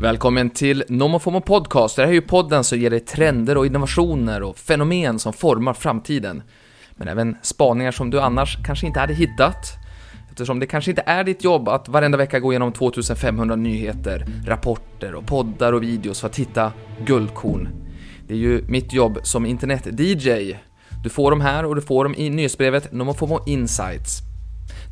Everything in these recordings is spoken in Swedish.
Välkommen till NomoFomo Podcast. Det här är ju podden som ger dig trender och innovationer och fenomen som formar framtiden. Men även spaningar som du annars kanske inte hade hittat. Eftersom det kanske inte är ditt jobb att varenda vecka gå igenom 2500 nyheter, rapporter och poddar och videos för att hitta guldkorn. Det är ju mitt jobb som internet-DJ. Du får dem här och du får dem i nyhetsbrevet NomoFomo Insights.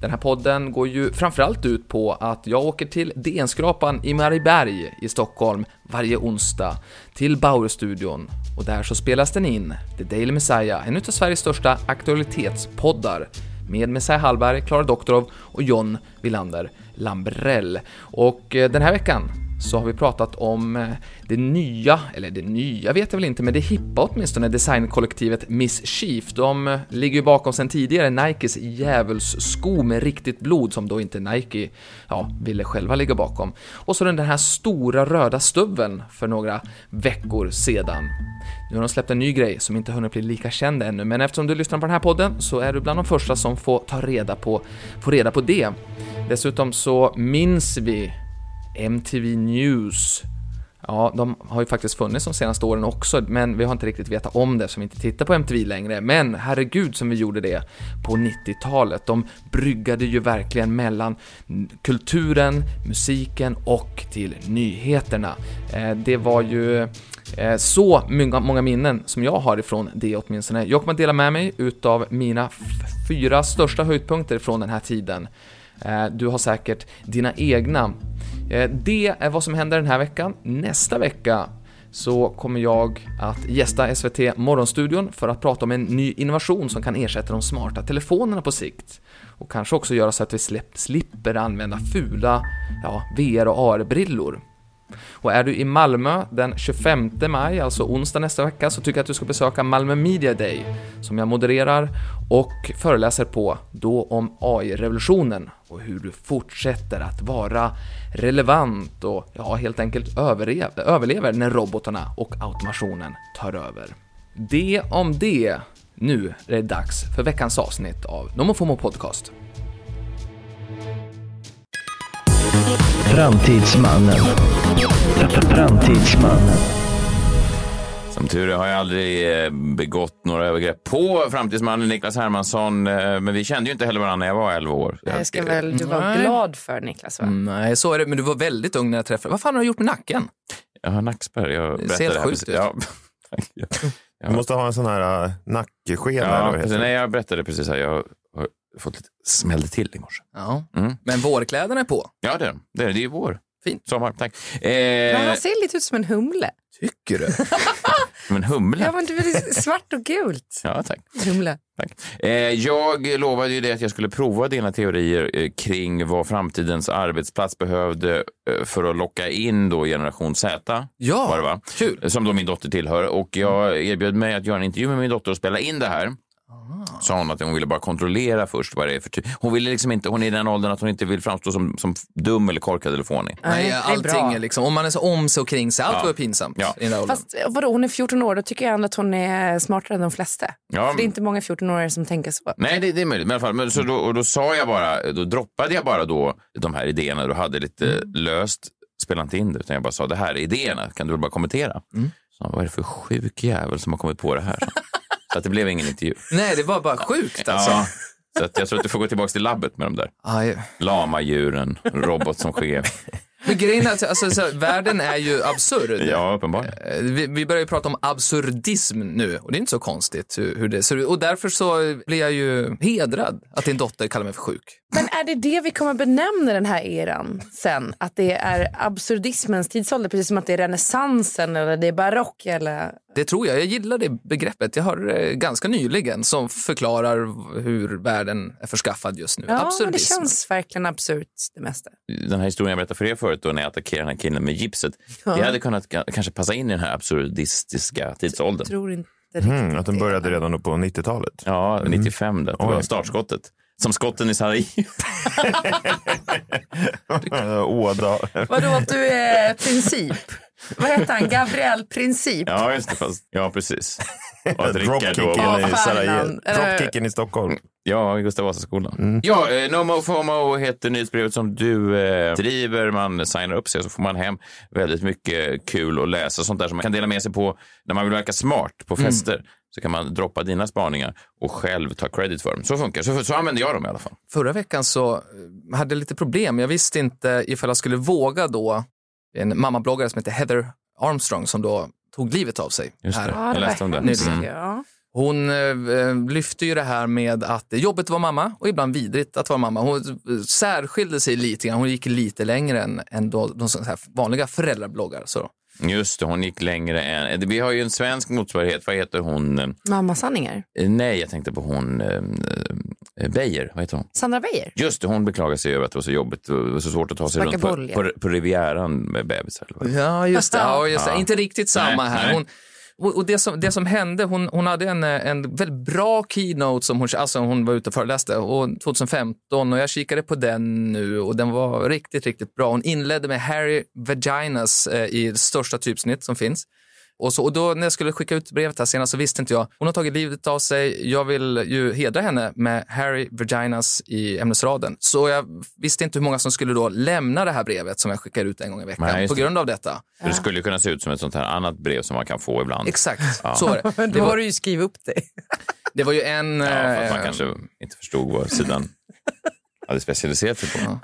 Den här podden går ju framförallt ut på att jag åker till DN-skrapan i Marieberg i Stockholm varje onsdag till Bauer-studion och där så spelas den in, The Daily Messiah, en utav Sveriges största aktualitetspoddar med Messiah Hallberg, Klara Doktorov och John Wilander Lambrell. Och eh, den här veckan så har vi pratat om eh, det nya, eller det nya vet jag väl inte, men det hippa åtminstone designkollektivet Miss Chief. De eh, ligger ju bakom sedan tidigare Nikes djävulssko med riktigt blod som då inte Nike, ja, ville själva ligga bakom. Och så den här stora röda stöveln för några veckor sedan. Nu har de släppt en ny grej som inte hunnit bli lika känd ännu, men eftersom du lyssnar på den här podden så är du bland de första som får ta reda på, får reda på det. Dessutom så minns vi MTV News. Ja, de har ju faktiskt funnits de senaste åren också, men vi har inte riktigt vetat om det, som inte tittar på MTV längre. Men herregud som vi gjorde det på 90-talet. De bryggade ju verkligen mellan kulturen, musiken och till nyheterna. Eh, det var ju eh, så många minnen som jag har ifrån det åtminstone. Jag kommer att dela med mig utav mina fyra största höjdpunkter från den här tiden. Eh, du har säkert dina egna. Eh, det är vad som händer den här veckan. Nästa vecka så kommer jag att gästa SVT Morgonstudion för att prata om en ny innovation som kan ersätta de smarta telefonerna på sikt. Och kanske också göra så att vi slipper använda fula ja, VR och AR-brillor. Och är du i Malmö den 25 maj, alltså onsdag nästa vecka, så tycker jag att du ska besöka Malmö Media Day, som jag modererar och föreläser på, då om AI-revolutionen och hur du fortsätter att vara relevant och ja, helt enkelt överlever, överlever när robotarna och automationen tar över. Det om det. Nu är det dags för veckans avsnitt av NomoFomo Podcast. Framtidsmannen. Framtidsmannen. Som tur är har jag aldrig eh, begått några övergrepp på framtidsmannen Niklas Hermansson. Eh, men vi kände ju inte heller varandra när jag var 11 år. Det ska väl du vara glad för Niklas? Va? Nej, så är det. Men du var väldigt ung när jag träffade Vad fan har du gjort med nacken? Jag har nackspärr. Jag det ser helt sjukt ut. Ja. Du måste ha en sån här uh, nackskena. Ja, precis, nej, jag berättade precis här. Jag har fått lite smällde till i morse. Ja. Mm. Men vårkläderna är på. Ja, det är det. Är, det är vår. Fint. Sommar, tack. Eh... han ser lite ut som en humle. Tycker du? som en humle? Ja, men du är svart och gult. ja, tack. Humle. Tack. Eh, jag lovade ju det att jag skulle prova dina teorier eh, kring vad framtidens arbetsplats behövde eh, för att locka in då generation Z. Ja, var det, va? kul. Som då min dotter tillhör. Och jag erbjöd mig att göra en intervju med min dotter och spela in det här. Sa hon att hon ville bara kontrollera först vad det är för typ. Hon ville liksom inte, hon är i den åldern att hon inte vill framstå som, som dum eller korkad eller fånig. Nej, allting är liksom, om man är så om sig och kring sig, allt ja. var pinsamt ja. i den Fast vadå, hon är 14 år, då tycker jag ändå att hon är smartare än de flesta. Ja. För det är inte många 14-åringar som tänker så. Nej, det, det är möjligt. Men i alla fall, men, så då, och då sa jag bara, då droppade jag bara då de här idéerna du hade lite mm. löst. Spela inte in det, utan jag bara sa det här är idéerna, kan du bara kommentera? Mm. Så, vad är det för sjuk jävel som har kommit på det här? Så att det blev ingen intervju. Nej, det var bara sjukt alltså. Ja. Så att jag tror att du får gå tillbaka till labbet med de där. Aj. Lama-djuren, robot som chef. Men grejen är att alltså, så, världen är ju absurd. Ja, uppenbarligen. Eh, vi, vi börjar ju prata om absurdism nu och det är inte så konstigt hur, hur det ser ut. Och därför så blir jag ju hedrad att din dotter kallar mig för sjuk. Men är det det vi kommer benämna den här eran sen? Att det är absurdismens tidsålder, precis som att det är renässansen eller det är barock eller? Det tror jag. Jag gillar det begreppet. Jag hörde det ganska nyligen som förklarar hur världen är förskaffad just nu. Ja, Absurdism. det känns verkligen absurt det mesta. Den här historien jag berättade för er förut då när jag attackerade den här killen med gipset. Ja. Det hade kunnat kanske passa in i den här absurdistiska tidsåldern. Jag tror inte mm, att den började redan på 90-talet. Ja, 95. Det, det var startskottet. Som skotten i Sarajevo. Åda. Vadå att du är princip? Vad heter han? Gabriel Princip? Ja, just det. Fast, ja, precis. Dropkicken i Sarajevo. Dropkicken i Stockholm. Ja, Gustav Vasa-skolan. Ja, eh, No FOMO heter nyhetsbrevet som du eh, driver. Man signar upp sig så får man hem väldigt mycket kul att läsa. Sånt där som man kan dela med sig på när man vill verka smart på fester. Så kan man droppa dina spaningar och själv ta credit för dem. Så funkar Så, så använder jag dem i alla fall. Förra veckan så eh, hade jag lite problem. Jag visste inte ifall jag skulle våga då en mammabloggare som heter Heather Armstrong som då tog livet av sig. Just här. det. Ja, Jag läste om det. Mm. Hon eh, lyfte ju det här med att det är jobbigt att vara mamma och ibland vidrigt att vara mamma. Hon eh, särskilde sig lite grann. Hon gick lite längre än, än då, de så här vanliga föräldrabloggar. Så. Just det, hon gick längre än... Vi har ju en svensk motsvarighet. Vad heter hon? Eh, Mammasanningar. Nej, jag tänkte på hon... Eh, eh, Beijer. Vad heter hon? Sandra Beijer. Just det, hon beklagar sig över att det var så jobbigt och så svårt att ta sig Sparka runt på, boll, ja. på, på Rivieran med bebisar. Ja, just det. Ja, just det. Ja. Inte riktigt samma Nej, här. nej. Och och det som, det som hände, hon, hon hade en, en väldigt bra keynote som hon, alltså hon var ute och föreläste och 2015 och jag kikade på den nu och den var riktigt, riktigt bra. Hon inledde med Harry Vaginas eh, i det största typsnitt som finns. Och, så, och då när jag skulle skicka ut brevet här senast så visste inte jag, hon har tagit livet av sig, jag vill ju hedra henne med Harry Vaginas i ämnesraden. Så jag visste inte hur många som skulle då lämna det här brevet som jag skickar ut en gång i veckan Nej, på grund av detta. Det skulle kunna se ut som ett sånt här annat brev som man kan få ibland. Exakt, så var det. Men Det då har var, du ju skrivit upp det. det var ju en... Ja, för att man eh, kanske inte förstod vad sidan hade specialiserat sig på.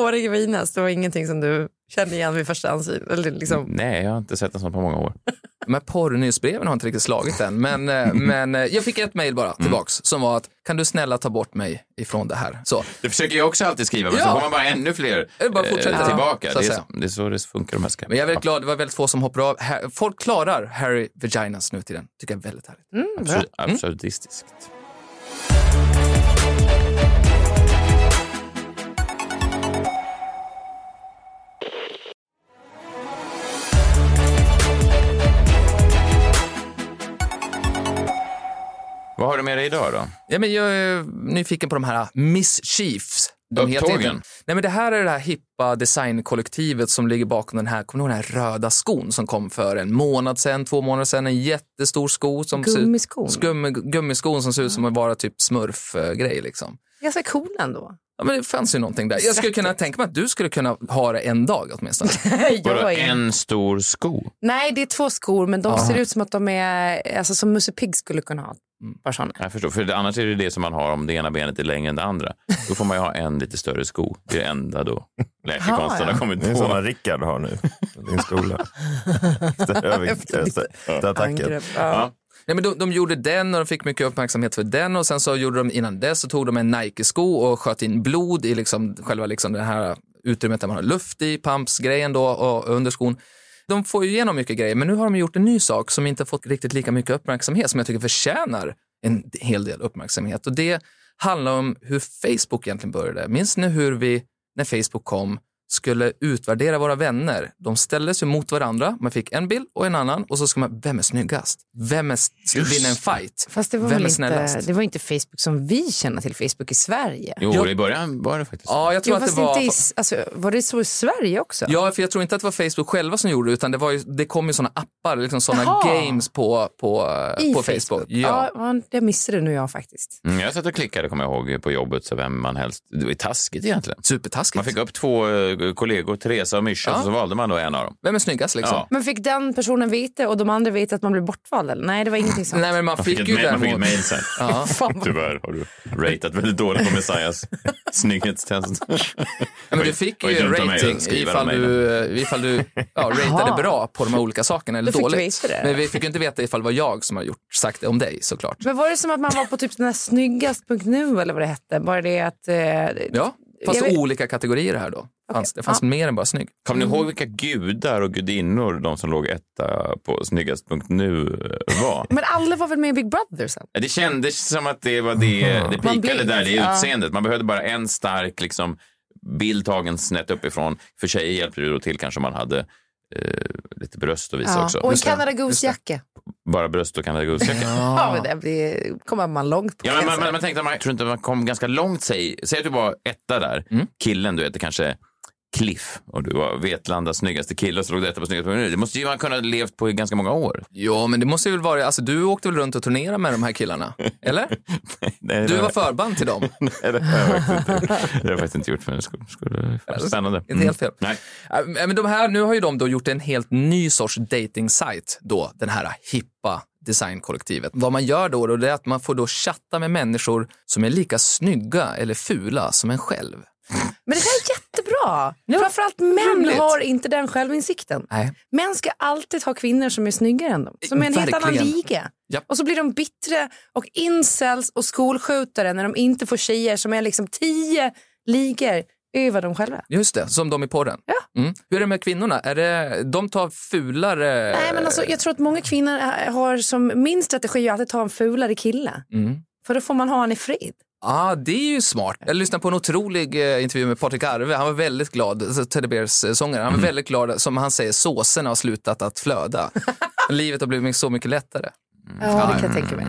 Hårig Vinas, det var ingenting som du kände igen vid första ansyn. Eller liksom. Nej, jag har inte sett en sån på många år. Här porrnyhetsbreven har inte riktigt slagit än, men, eh, men eh, jag fick ett mejl bara tillbaks som var att kan du snälla ta bort mig ifrån det här? Så, Det försöker jag också alltid skriva, men så Ja. får man bara ännu fler Det bara fortsätter. tillbaka. Så det, är så, det är så det funkar de här men jag är väldigt glad, det var väldigt få som hoppar av. Folk klarar Harry Vaginas nu till den. tycker jag är väldigt härligt. Mm, bra. Absur- Absurdistiskt. Vad har du med dig idag då? Ja, men jag är nyfiken på de här Mischiefs. De heter Upptågen? inte- Nej, men det här är det här hippa designkollektivet som ligger bakom den här, kommer du ihåg den här röda skon som kom för en månad sedan, två månader sedan, en jättestor sko. Som ser- Gummiskon. Skum, gummiskon som ser ut som att vara typ smurf-grej liksom. Ganska cool ändå. Ja, men det fanns ju någonting där. Jag skulle kunna tänka mig att du skulle kunna ha det en dag åtminstone. Vadå, en stor sko? Nej, det är två skor, men de Ja. ser ut som att de är, alltså som Musse Pigg skulle kunna ha. Mm. Par sådana. Jag förstår, för det, annars är det det som man har om det ena benet är längre än det andra. Då får man ju ha en lite större sko. Det är det enda då läkekonsten har kommit Det är på. sådana Rickard har nu på din skola. Efter övervikt- efter efter attacken. Angrepp. Ja. Ja. Nej, men de, de gjorde den och de fick mycket uppmärksamhet för den och sen så gjorde de innan dess så tog de en Nike-sko och sköt in blod i liksom, själva liksom det här utrymmet där man har luft i, pumpsgrejen då och under skon. De får ju igenom mycket grejer, men nu har de gjort en ny sak som inte fått riktigt lika mycket uppmärksamhet som jag tycker förtjänar en hel del uppmärksamhet. Och det handlar om hur Facebook egentligen började. Minns ni hur vi, när Facebook kom, skulle utvärdera våra vänner. De ställdes ju mot varandra. Man fick en bild och en annan och så ska man, vem är snyggast? Vem är, skulle Just vinna en fight? Fast det var, Vem är inte, snällast? det var inte Facebook som vi känner till Facebook i Sverige. Jo, Jag- i början var det faktiskt Ja, jag tror Jo, att det var... inte i, alltså, var det så i Sverige också? Ja, för jag tror inte att det var Facebook själva som gjorde det, utan det, var ju, det kom ju sådana appar, liksom sådana Jaha. games på, på, I på Facebook. Ja. Ja, det missade nu jag faktiskt. Mm, jag satt och klickade, kommer jag ihåg, på jobbet, så vem man helst... Det var ju taskigt egentligen. Supertaskigt. Man fick upp två eh, kollegor, Teresa och Myscha, Ja. och så valde man då en av dem. Vem är snyggast liksom? Ja. Men fick den personen veta och de andra veta att man blev bortvald? Eller? Nej, det var ingenting sånt. Nej, men man Man fick, fick, ju ett, ma- man fick ett däremot... mejl sen. Ja. Fan, Tyvärr har du ratat väldigt dåligt på Messiahs snygghetstest. Men du fick ju en rating ifall du, ifall du ja, ratade bra på de här olika sakerna eller Då dåligt. det. Men vi fick ju inte veta ifall det var jag som har gjort, sagt det om dig såklart. Men var det som att man var på typ den här snyggast.nu eller vad det hette? Bara det att... Eh, Ja, Jag vet- olika kategorier här då. Fanns, det fanns Ja. mer än bara snygg. Kommer ni ihåg vilka gudar och gudinnor de som låg etta på snyggast.nu var? Men alla var väl med i Big Brother sen? Det kändes som att det var det, det Man pikade där, det ja. utseendet. Man behövde bara en stark liksom, bild tagen snett uppifrån. För tjejer hjälpte det då till kanske man hade eh, lite bröst att visa Ja. också. Och en. Canada. Goose-jacka. Bara bröst och Canada Goose-jacka. Ja, men det blir, kommer man långt på. Ja, men man, säga. man tänkte att man tror inte man kom ganska långt. Säg, säg att du var etta där. Mm. Killen, du vet, är kanske Cliff och du var Vetlandas snyggaste kille och så låg detta på snyggaste nu. Det måste ju man kunna ha levt på i ganska många år. Ja, men det måste ju väl vara, alltså du åkte väl runt och turnerade med de här killarna? Eller? Nej, Du var förband till dem. Nej, det har jag faktiskt inte, det har jag faktiskt inte gjort, men det skulle, skulle vara spännande. Inte helt fel. Nej. Äh, Men de här, nu har ju de då gjort en helt ny sorts dating-sajt då, den här hippa designkollektivet. Vad man gör då, då det är att man får då chatta med människor som är lika snygga eller fula som en själv. Men det där jättebra. Framförallt män har inte den självinsikten. Nej. Män ska alltid ha kvinnor som är snyggare än dem. Som är en helt annan Verkligen. liga. Japp. Och så blir de bittra och incels och skolskjutare när de inte får tjejer som är liksom tio ligor över dem själva. Just det, som de i porren. Ja. Mm. Hur är det med kvinnorna? Är det, de tar fulare... Nej, men alltså, jag tror att många kvinnor har som min strategi att alltid ta en fulare kille. Mm. För då får man ha han i fred. Ja, ah, det är ju smart. Jag lyssnade på en otrolig eh, intervju med Patrik Arve. Han var väldigt glad, alltså, Teddy Bears eh, sångare. Han var väldigt glad, som han säger, såserna har slutat att flöda. Livet har blivit så mycket lättare. Ja, det kan jag tänka mig.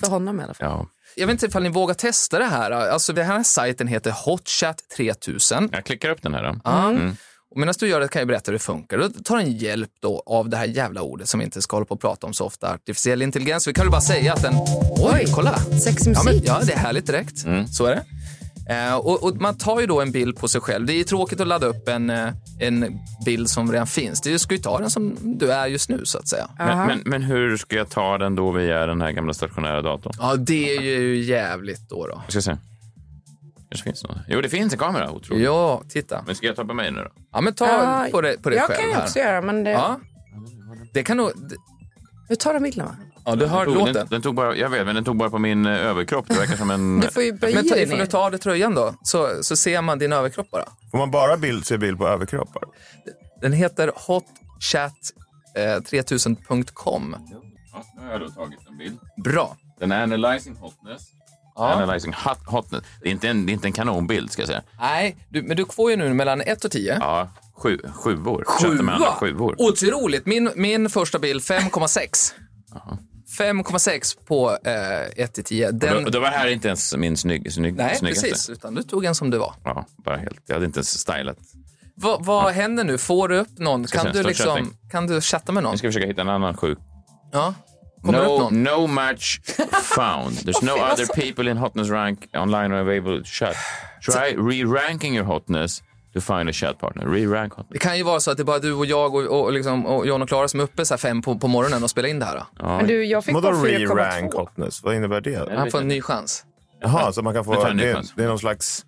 För honom i alla fall. Ja. Jag vet inte ifall ni vågar testa det här. Alltså, den här sajten heter Hotchat 3000. Jag klickar upp den här. Då. Mm. Och medan du gör det kan jag berätta hur det funkar. Då tar en hjälp då av det här jävla ordet som vi inte ska hålla på och prata om så ofta, artificiell intelligens. Vi kan väl bara säga att den... Oj, kolla! Sexmusik. Ja, men, ja, det är härligt direkt. Så är det. Eh, och, och man tar ju då en bild på sig själv. Det är ju tråkigt att ladda upp en, eh, en bild som redan finns. Du ska ju ta den som du är just nu, så att säga. Men, men, men hur ska jag ta den då via den här gamla stationära datorn? Ja, det är ju jävligt då. då. Jag ska se. Kanske finns något. Jo, det finns en kamera. Otroligt. Ja, titta. Men ska jag ta på mig nu då? Ja, men ta Ja, på dig, på dig jag själv kan ju här. också göra, men det... Ja. Det kan nog... Hur tar de bilden? Va? Ja, du hör Den, låten. den tog bara, jag vet, men den tog bara på min eh, överkropp. Det verkar som en... Du får ju böja Men ta, dig ner. du tar av dig tröjan då, så, så ser man din överkropp bara. Får man bara bild, se bild på överkroppar? Den heter hotchat3000.com. Ja, nu har jag då tagit en bild. Bra. Den är analyzing hotness. Analyzing hot, hotness. Det är, inte en, det är inte en kanonbild, ska jag säga. Nej, du, men du får ju nu mellan 1 och 10. Ja, sju, sjuor. Andra sjuor. Otroligt. Min, min första bild 5,6. 5,6 på eh, 1 till 10. Och Den, Då, då var här inte ens min snygg, snygg, nej, snyggaste. precis. Utan du tog en som du var. Ja, bara helt. Jag hade inte ens stylat. Va, vad händer nu? Får du upp någon? Kan du, liksom, kan du chatta med någon? Nu ska försöka hitta en annan sjuk. Ja. Kommer det upp No, någon? no match found. There's no other people in hotness rank online are available to chat. Try re-ranking your hotness to find a chat partner. Re-rank hotness. Det kan ju vara så att det är bara du och jag och, och, liksom, och John och Klara som är uppe så här fem på, på morgonen och spelar in det här. Då. Men du, jag fick Vadå re-rank 4,2. hotness? Vad innebär det? Han får en ny chans. Jaha, så man kan få... Det, chans. det är någon slags...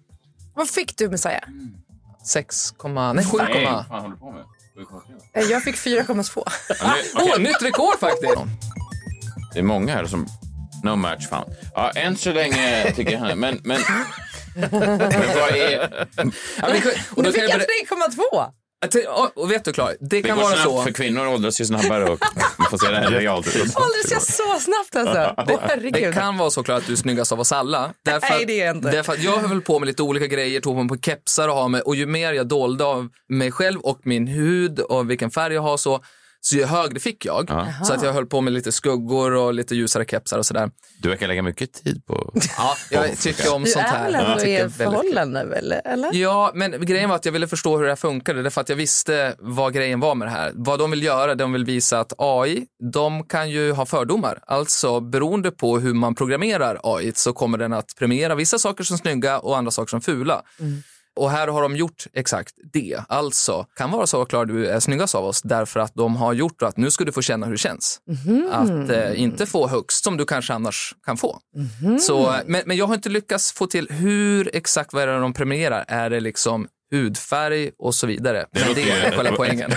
Vad fick du Messiah? 6, nej 7, Nej, fan håller du på med? Eh, Jag fick 4,2. Ja, nu- Åh, okej. nytt rekord faktiskt! Det är många här som... No match found. Ja, än så länge tycker jag han... Men, men, men vad är... Ja, men, och då Nu fick jag jag berä- 3,2! Att det- ja, Och vet du Klara, det Det kan vara så. för kvinnor åldras ju snabbare och man får se det här realt. Åldras jag så snabbt alltså? Det herregud. kan vara så Klara att du är snyggast av oss alla. Därför, Nej, det är jag inte. Därför att jag har väl på mig lite olika grejer, tog på mig på kepsar och har med, och ju mer jag dolde av mig själv och min hud och vilken färg jag har så, så ju högre fick jag. Så att jag höll på med lite skuggor och lite ljusare kepsar och sådär. Du verkar lägga mycket tid på... Ja, jag tycker om Du sånt är här. väl Jag ändå tycker i förhållande väl? Eller? Ja, men grejen var att jag ville förstå hur det här funkade, därför att jag visste vad grejen var med det här. Vad de vill göra, de vill visa att AI, de kan ju ha fördomar. Alltså beroende på hur man programmerar AI så kommer den att premiera vissa saker som snygga och andra saker som fula. Och här har de gjort exakt det. Alltså, kan vara så Klara, du är snyggast av oss därför att de har gjort att nu ska du få känna hur det känns. Att eh, inte få högst som du kanske annars kan få. Så, men, men jag har inte lyckats få till hur exakt vad är det de premierar. Är det liksom hudfärg och så vidare? Men det är själva poängen.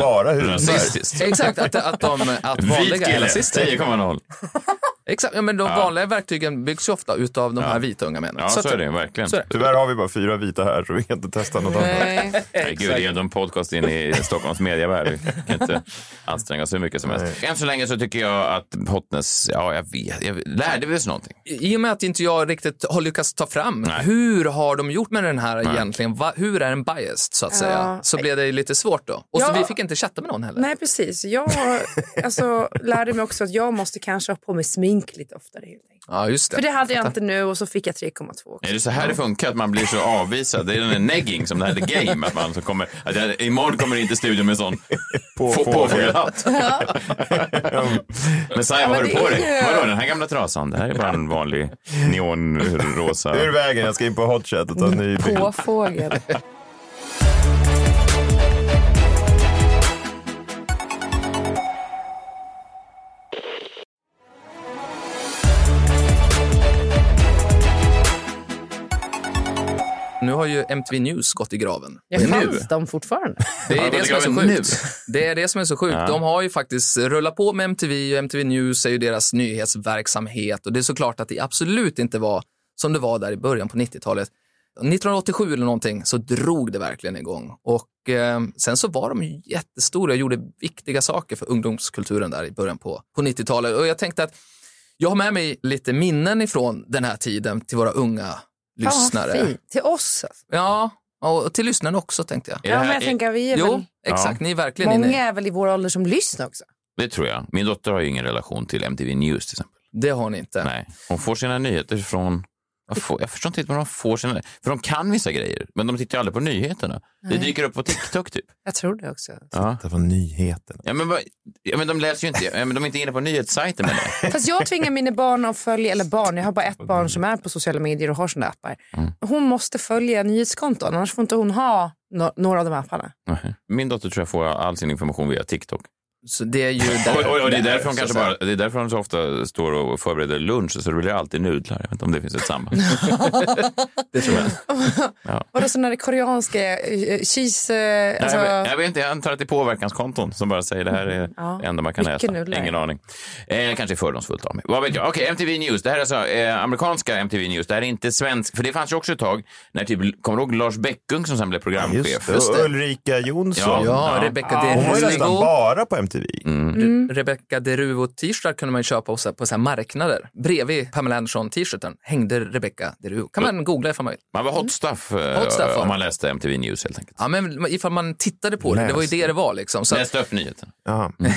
Bara hudfärg. Exakt, att, att, de, att vanliga är rasister. 10,0 Exakt, ja, men de vanliga verktygen byggs ju ofta utav de här vita unga männen. Ja, så, att- är det verkligen. så är det. Tyvärr har vi bara fyra vita här så vi kan inte testa något annat. Nej. Nej, Gud, det är ändå en podcast in i Stockholms medievärld. Vi kan inte anstränga oss hur mycket som helst. Än så länge så tycker jag att hotness, ja jag vet, jag lärde vi oss någonting? I och med att inte jag riktigt har lyckats ta fram Nej. hur har de gjort med den här egentligen? Va, hur är den biased så att säga? Ja. Så blev det lite svårt då. Och så Ja. vi fick inte chatta med någon heller. Nej, precis. Jag alltså, lärde mig också att jag måste kanske ha på mig smink lite oftare. Helt enkelt. Ja, just det. För det hade jag inte nu och så fick jag 3,2 också. Är det så här det funkar? Att man blir så avvisad? Det är den där negging som det här The Game. Att man så kommer, att jag, imorgon kommer in till studion med en sån På få- fågel. påfågelhatt. Messiah, vad har du det på är dig? ju- Vadå, den här gamla trasan? Det här är bara en vanlig neonrosa. Ur vägen, jag ska in på hotchat och ta en ny bild. Påfågel. Nu har ju MTV News gått i graven. Nu? fanns de fortfarande? Det är de det som är så sjukt. Det är det som är så sjukt. Ja. De har ju faktiskt rullat på med MTV och MTV News är ju deras nyhetsverksamhet och det är såklart att det absolut inte var som det var där i början på 90-talet. 1987 eller någonting så drog det verkligen igång och eh, sen så var de ju jättestora och gjorde viktiga saker för ungdomskulturen där i början på, på 90-talet och jag tänkte att jag har med mig lite minnen ifrån den här tiden till våra unga lyssnare. Fan. Till oss. Alltså. Ja, och till lyssnarna också tänkte jag. Ja, men jag tänker vi är Jo, väl... exakt. Ni är verkligen Många inne. är väl i vår ålder som lyssnar också. Det tror jag. Min dotter har ju ingen relation till MTV News till exempel. Det har ni inte. Nej. Hon får sina nyheter från... får- Jag förstår inte var de får sina... För de kan vissa grejer, men de tittar ju aldrig på nyheterna. Det dyker upp på TikTok typ. Jag tror det också. Ja. Det var nyheterna. Ja, men, ja, men de läser ju inte, ja, men de är inte inne på nyhetssajten med det. Fast jag tvingar mina barn att följa, eller barn, jag har bara ett barn som är på sociala medier och har sådana appar. Mm. Hon måste följa nyhetskonton, annars får inte hon ha no- några av de apparna. Nej. Min dotter tror jag får all sin information via TikTok. Så det är ju där, Och, och, och det, är där, därför hon så kanske att säga. bara, det är därför hon så ofta står och förbereder lunch, så det blir alltid nudlar. Jag vet inte om det finns ett samband. Det tror jag. Och då sådana där koreanska uh, cheese... eh, alltså, Nej, jag, vet, jag vet inte, jag antar att det är påverkanskonton som bara säger det här är Ja. det enda man kan Mycket äta. nudlar. Ingen aning. Eh, kanske fördomsfullt av mig. Vad vet jag? Okej, MTV News. Det här är alltså eh, amerikanska MTV News. Det här är inte svensk. För det fanns ju också ett tag när typ, kommer du ihåg Lars Bäckung som sen blev programchef? Just det. Just det. Ulrika Jonsson. Ja, Ja. Rebecca Ja, hon var ju nästan bara på MTV. Mm. Rebecca Deruvo t-shirt kunde man ju köpa på, så här- på så här marknader. Bredvid Pamela Anderson-t-shirten hängde Rebecca Deruvo. Kan man googla ifall man vill. Man var hot stuff, eh, Hot stuff, om man läste MTV News helt enkelt. Ja, men ifall man tittade på det, det var ju det det var liksom. Så Läste upp nyheten.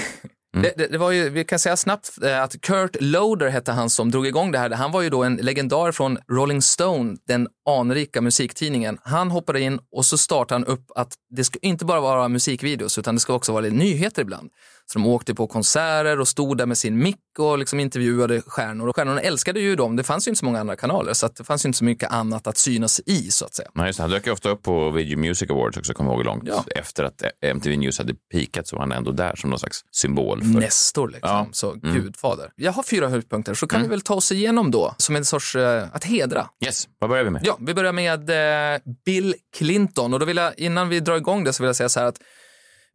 Mm. det, det, det var ju, vi kan säga snabbt eh, att Kurt Loder hette han som drog igång det här. Han var ju då en legendar från Rolling Stone, den anrika musiktidningen. Han hoppade in och så startade han upp att det ska inte bara vara musikvideos utan det ska också vara lite nyheter ibland. Så de åkte på konserter och stod där med sin mick och liksom intervjuade stjärnor. Och stjärnorna älskade ju dem. Det fanns ju inte så många andra kanaler så att det fanns ju inte så mycket annat att synas i så att säga. Nej, just det. Han dök ju ofta upp på Video Music Awards också, kommer jag ihåg långt Ja. efter att MTV News hade peakat så var han ändå där som någon slags symbol. För... Nestor liksom, Ja. så gudfader. Jag har fyra höjdpunkter så kan vi väl ta oss igenom då som en sorts eh, att hedra. Yes, vad börjar vi med? Ja, vi börjar med eh, Bill Clinton och då vill jag, innan vi drar igång det så vill jag säga så här att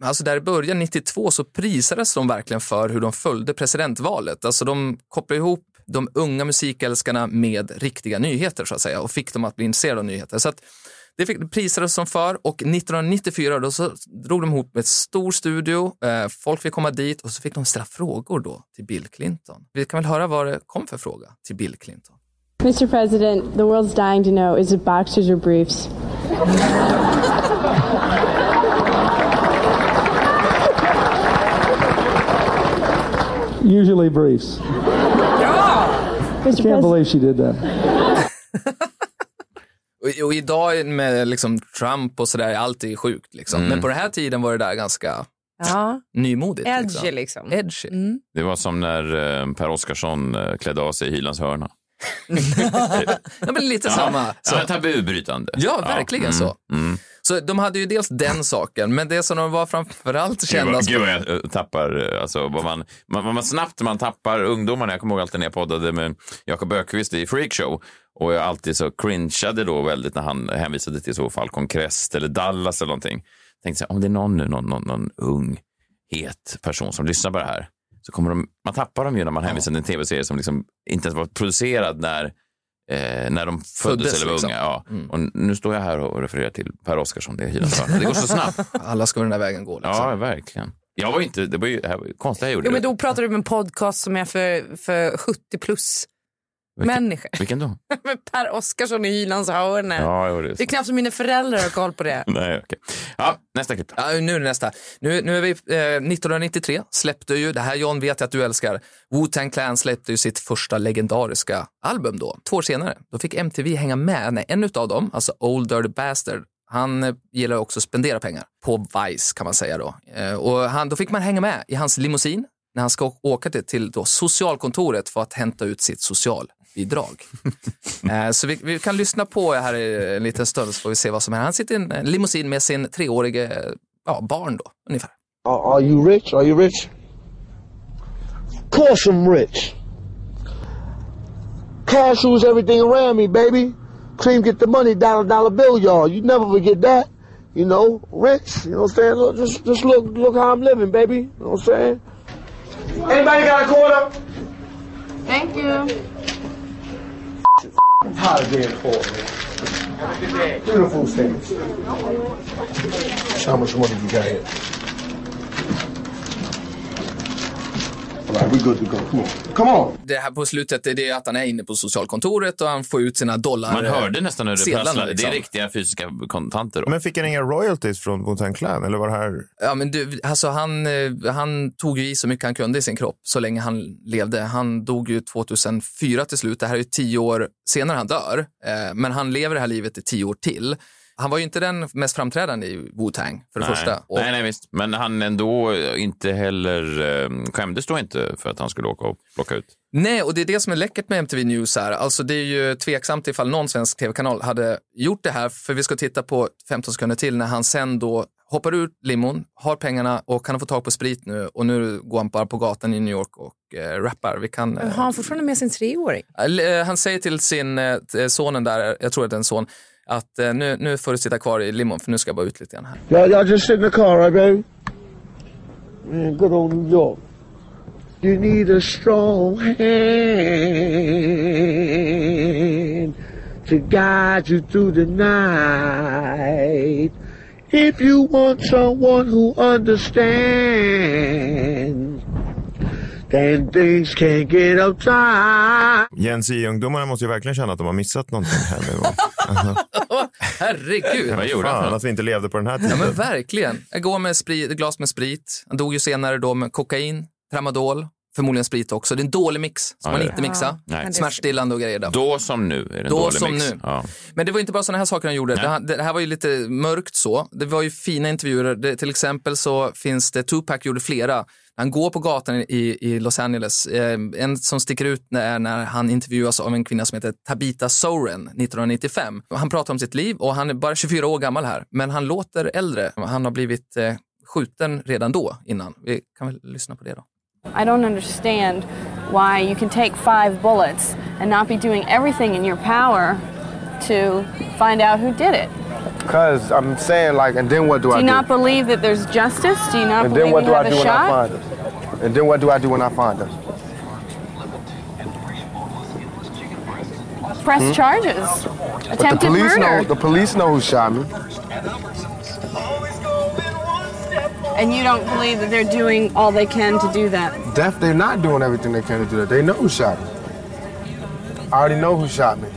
Alltså där i början 92 så prisades de verkligen för hur de följde presidentvalet. Alltså de kopplade ihop de unga musikälskarna med riktiga nyheter så att säga och fick dem att bli intresserade av nyheter. Så att det fick, prisades som för och 1994 då så drog de ihop ett stor studio, eh, folk fick komma dit och så fick de ställa frågor då till Bill Clinton. Vi kan väl höra vad det kom för fråga till Bill Clinton. Mr. President, the world's dying to know is it boxers or briefs? Usually briefs. Mr. Can't President, believe she did that. Och, och idag med liksom Trump och sådär, allt är sjukt liksom. Men på den här tiden var det där ganska Ja, nymodigt. edgy liksom. Edgy. Det var som när eh, Per Oscarsson eh, klädde av sig i Hylands hörna. Ja, men lite samma. Så. Ja, tabubrytande. Ja, verkligen mm, så. Så de hade ju dels den saken, men det som de var framförallt kända vad, gud vad jag eh, tappar, eh, alltså vad man, man, man snabbt man tappar ungdomarna. Jag kommer ihåg alltid när jag poddade med Jakob Ökvist i Freakshow och jag alltid så cringeade då väldigt när han hänvisade till så fall Conquest eller Dallas eller någonting. Tänkte så här, om det är någon nu, någon, någon, någon ung, het person som lyssnar på det här, så kommer de, man tappar dem ju när man hänvisar till en tv-serie som liksom inte ens var producerad när, eh, när de föddes, Föddes, eller var liksom. unga. Ja. Och nu står jag här och refererar till Per Oscarsson, det är. Det går så snabbt. Alla ska den där vägen gå. Liksom. Ja, verkligen. Jag var inte, det var ju det här var konstigt jag gjorde Jo, men då pratar du om en podcast som är för, för 70 plus. Människa. Vilken då? Per Oscarsson i Hylands hörne. Ja, jo, det är Det är knappt som mina föräldrar har koll på det. Nej, okej. Ja, nästa klipp. Ja, nu är det nästa. Nu, nu är vi, eh, 1993 släppte ju, det här John vet jag att du älskar, Wu-Tang Clan släppte ju sitt första legendariska album då. Två år senare, då fick MTV hänga med. Nej, en av dem, alltså Old Dirty Bastard, han eh, gillar också att spendera pengar på Vice kan man säga då. Eh, och han, då fick man hänga med i hans limousin när han ska åka till, till då socialkontoret för att hämta ut sitt socialbidrag. Eh, Så vi, vi kan lyssna på här en liten stund så får vi se vad som händer. Han sitter i en limousin med sin treårige ja, barn då, ungefär. Are, are you rich? Are you rich? Of course I'm rich. Cash rules everything around me, baby. Cream get the money, dollar dollar bill, y'all. You never forget that. You know, rich. You know what I'm saying? Look, just just look look how I'm living, baby. You know what I'm saying? Anybody got a quarter? Thank you. I'm tired of being poor, man. Do the food stamps. How much money you got here? All right, we good to go. Come on. Come on. Det här på slutet är det att han är inne på socialkontoret och han får ut sina dollar. Man hörde nästan hur det sedlarna, prasslade. Det liksom. är riktiga fysiska kontanter. Då. Men fick han inga royalties från Wu-Tang Clan? Eller var det här... Ja, men du, alltså han, eh, han tog ju i så mycket han kunde i sin kropp så länge han levde. Han dog ju 2004 till slut. Det här är ju tio år senare han dör. Eh, Men han lever det här livet i tio år till. Han var ju inte den mest framträdande i Wu-Tang, för det nej. första. Och, nej, nej, visst. Men han ändå inte heller eh, skämdes då inte för att han skulle åka och plocka ut. Nej, och det är det som är läckert med MTV News här. Alltså det är ju tveksamt ifall någon svensk tv-kanal hade gjort det här, för vi ska titta på 15 sekunder till när han sen då hoppar ur limon, har pengarna och han har fått tag på sprit nu och nu går han bara på gatan i New York och eh, rappar. Vi kan... eh, Har han fortfarande med sin treåring? Eh, Han säger till sin eh, sonen där, jag tror att det är en son, att eh, nu, nu får du sitta kvar i limon för nu ska jag bara ut lite grann här. Ja, jag just in the car, I baby? Good old New York. You need a strong hand to guide you through the night. If you want someone who understands, then things can get uptight. Gen Z-ungdomarna måste ju verkligen känna att de har missat någonting här nu. Herregud! Vad gjorde han? Att vi inte levde på den här Ja tiden. men verkligen. Jag går med sprit, glas med sprit. Han dog ju senare då med kokain, tramadol, förmodligen sprit också. Det är en dålig mix som Ja, man inte mixar. Nej. Smärtstillande och grejer. Där. Då som nu är det en Då dålig som mix. nu. Ja. Men det var inte bara sådana här saker han gjorde. Det, här- det här var ju lite mörkt så. Det var ju fina intervjuer. Det, till exempel så finns det, Tupac gjorde flera. Han går på gatan i, i Los Angeles. Eh, en som sticker ut är när han intervjuas av en kvinna som heter Tabitha Soren 1995. Han pratar om sitt liv och han är bara 24 år gammal här. Men han låter äldre. Han har blivit eh, skjuten redan då innan. Vi kan väl lyssna på det då. I don't understand why you can take five bullets and not be doing everything in your power to find out who did it. Cause I'm saying like, and then what do, Do I you do? You not believe that there's justice? Do you not and believe then what do I do when I shot? find them? And then what do I do when I find them? Press hmm? charges. But the police murder. know. The police know who shot me. And you don't believe that they're doing all they can to do that. Deaf, they're not doing everything they can to do that. They know who shot me. I already know who shot me.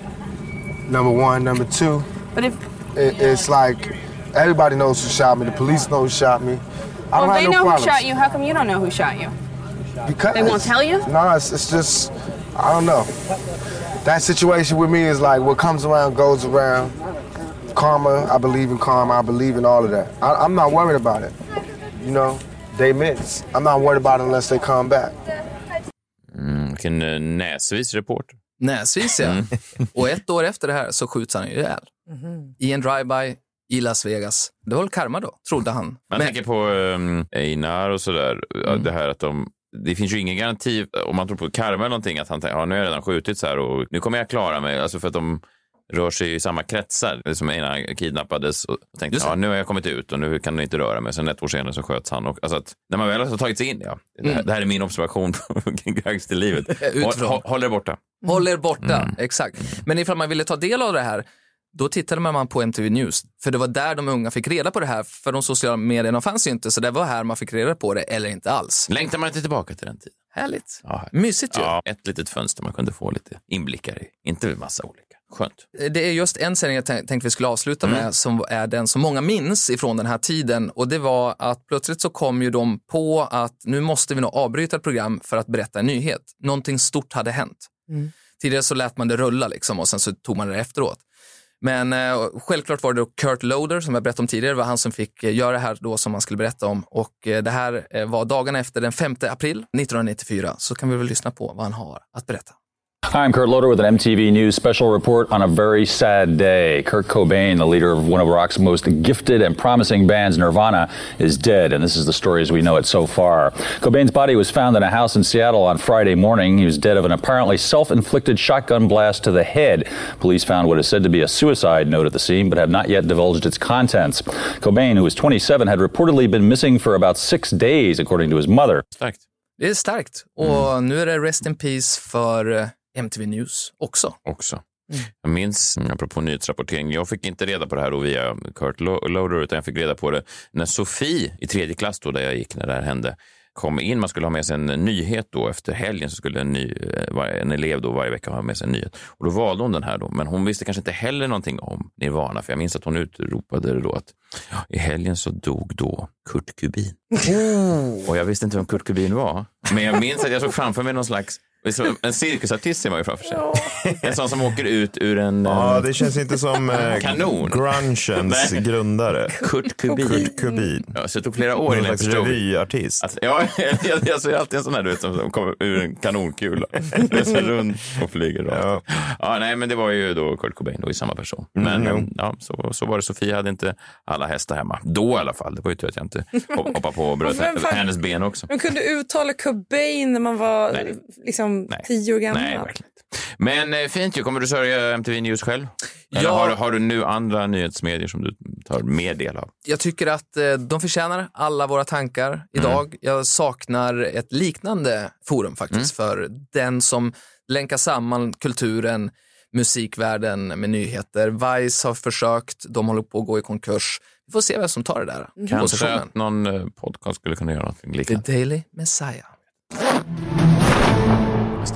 Number one, number two. But if It, it's like everybody knows who shot me. The police know who shot me. I well, don't they have no know problems. who shot you, how come you don't know who shot you? Because They won't tell you? No, it's, it's just I don't know. That situation with me is like what comes around goes around. Karma, I believe in karma. I believe in all of that. I, I'm not worried about it. You know, they miss. I'm not worried about it unless they come back. Mm, vilken eh, näsvis reporter. Näsvis ja. Och ett år efter det här så skjuts han ju ihjäl. I en drive-by i Las Vegas. Det var väl karma då, trodde han. Man Men- tänker på um, Einar och sådär. ja, Det här att de det finns ju ingen garanti, om man tror på karma eller någonting, att han tänker ja, nu har jag redan skjutit så här och nu kommer jag klara mig. Alltså för att de rör sig i samma kretsar. Som Einar kidnappades och tänkte Just ja, nu har jag kommit ut och nu kan du inte röra mig. Sen ett år senare så sköts han. Och, alltså att, när man väl har tagit sig in, ja, det, här, det här är min observation på gangsterlivet. Håll, håll, er borta. Håll er borta, exakt. Men ifall man ville ta del av det här, då tittade man på MTV News. För det var där de unga fick reda på det här, för de sociala medierna fanns ju inte, så det var här man fick reda på det, eller inte alls. Längtar man inte tillbaka till den tiden? Härligt. Ja, Mysigt ju. ja, ett litet fönster man kunde få lite inblickar i. Inte en massa olika. Skönt. Det är just en sändning jag tänk- tänkte vi skulle avsluta med som är den som många minns ifrån den här tiden och det var att plötsligt så kom ju de på att nu måste vi nog avbryta ett program för att berätta en nyhet. Någonting stort hade hänt. Tidigare så lät man det rulla liksom och sen så tog man det efteråt. Men eh, självklart var det då Kurt Loder som jag berättade om tidigare, det var han som fick eh, göra det här då som man skulle berätta om. Och eh, det här eh, var dagen efter den 5 april 1994, så kan vi väl lyssna på vad han har att berätta. Hi, I'm Kurt Loder with an MTV News special report on a very sad day. Kurt Cobain, the leader of one of rock's most gifted and promising bands, Nirvana, is dead, and this is the story as we know it so far. Cobain's body was found in a house in Seattle on Friday morning. He was dead of an apparently self inflicted shotgun blast to the head. Police found what is said to be a suicide note at the scene, but have not yet divulged its contents. Cobain, who was 27, had reportedly been missing for about six days, according to his mother. Starkt och nu är det Rest in Peace för eh, MTV News också. också. Jag minns, mm, apropå nyhetsrapportering, jag fick inte reda på det här då via Kurt Lo- Loder, utan jag fick reda på det när Sofie i tredje klass, då, där jag gick när det här hände, kom in. Man skulle ha med sig en nyhet då efter helgen, så skulle en, ny, eh, en elev då varje vecka ha med sig en nyhet. Och då valde hon den här då, men hon visste kanske inte heller någonting om Nirvana, för jag minns att hon utropade det då att ja, i helgen så dog då Kurt Kubin. Och jag visste inte vem Kurt Kubin var, men jag minns att jag såg framför mig någon slags en cirkusartist ser man ju framför sig. En sån som åker ut ur en... Ja, eh, det känns inte som eh, Kanon. grungens grundare. Kurt Kubin. Kurt Kubin. Ja, så det tog flera år innan jag slags förstod. revyartist. Att, ja, jag, jag ser alltid en sån här du vet, som kommer ur en kanonkula. Reser runt och flyger rakt. Ja. Ja, nej, men det var ju då Kurt Cobain, då i samma person. Mm, Men eh, ja, så, så var det. Sofia hade inte alla hästar hemma. Då i alla fall. Det var ju tur att jag inte hop- hoppade på och bröt hennes ben också. Man kunde uttala Cobain när man var Nej. liksom Nej. tio år gammal. Nej, verkligen inte. Men eh, fint ju. Kommer du sörja MTV News själv? Eller Ja. har, du- har du nu andra nyhetsmedier som du tar mer del av? Jag tycker att eh, de förtjänar alla våra tankar idag. Jag saknar ett liknande forum faktiskt för den som länkar samman kulturen, musikvärlden med nyheter. Vice har försökt, de håller på att gå i konkurs. Vi får se vem som tar det där Kanske positionen. att någon eh, podcast skulle kunna göra någonting The liknande. Daily Messiah.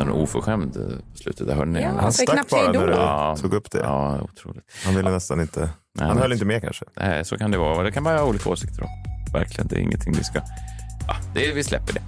Nästan oförskämd på slutet. Där hörde ni. Ja. Han stack bara när du Ja. tog upp det. Ja, otroligt. Han ville nästan inte... Nej, Han men- höll inte med kanske. Nej, så kan det vara. Det kan man ha olika åsikter om. Verkligen, det är ingenting vi ska... Ja, det, vi släpper det.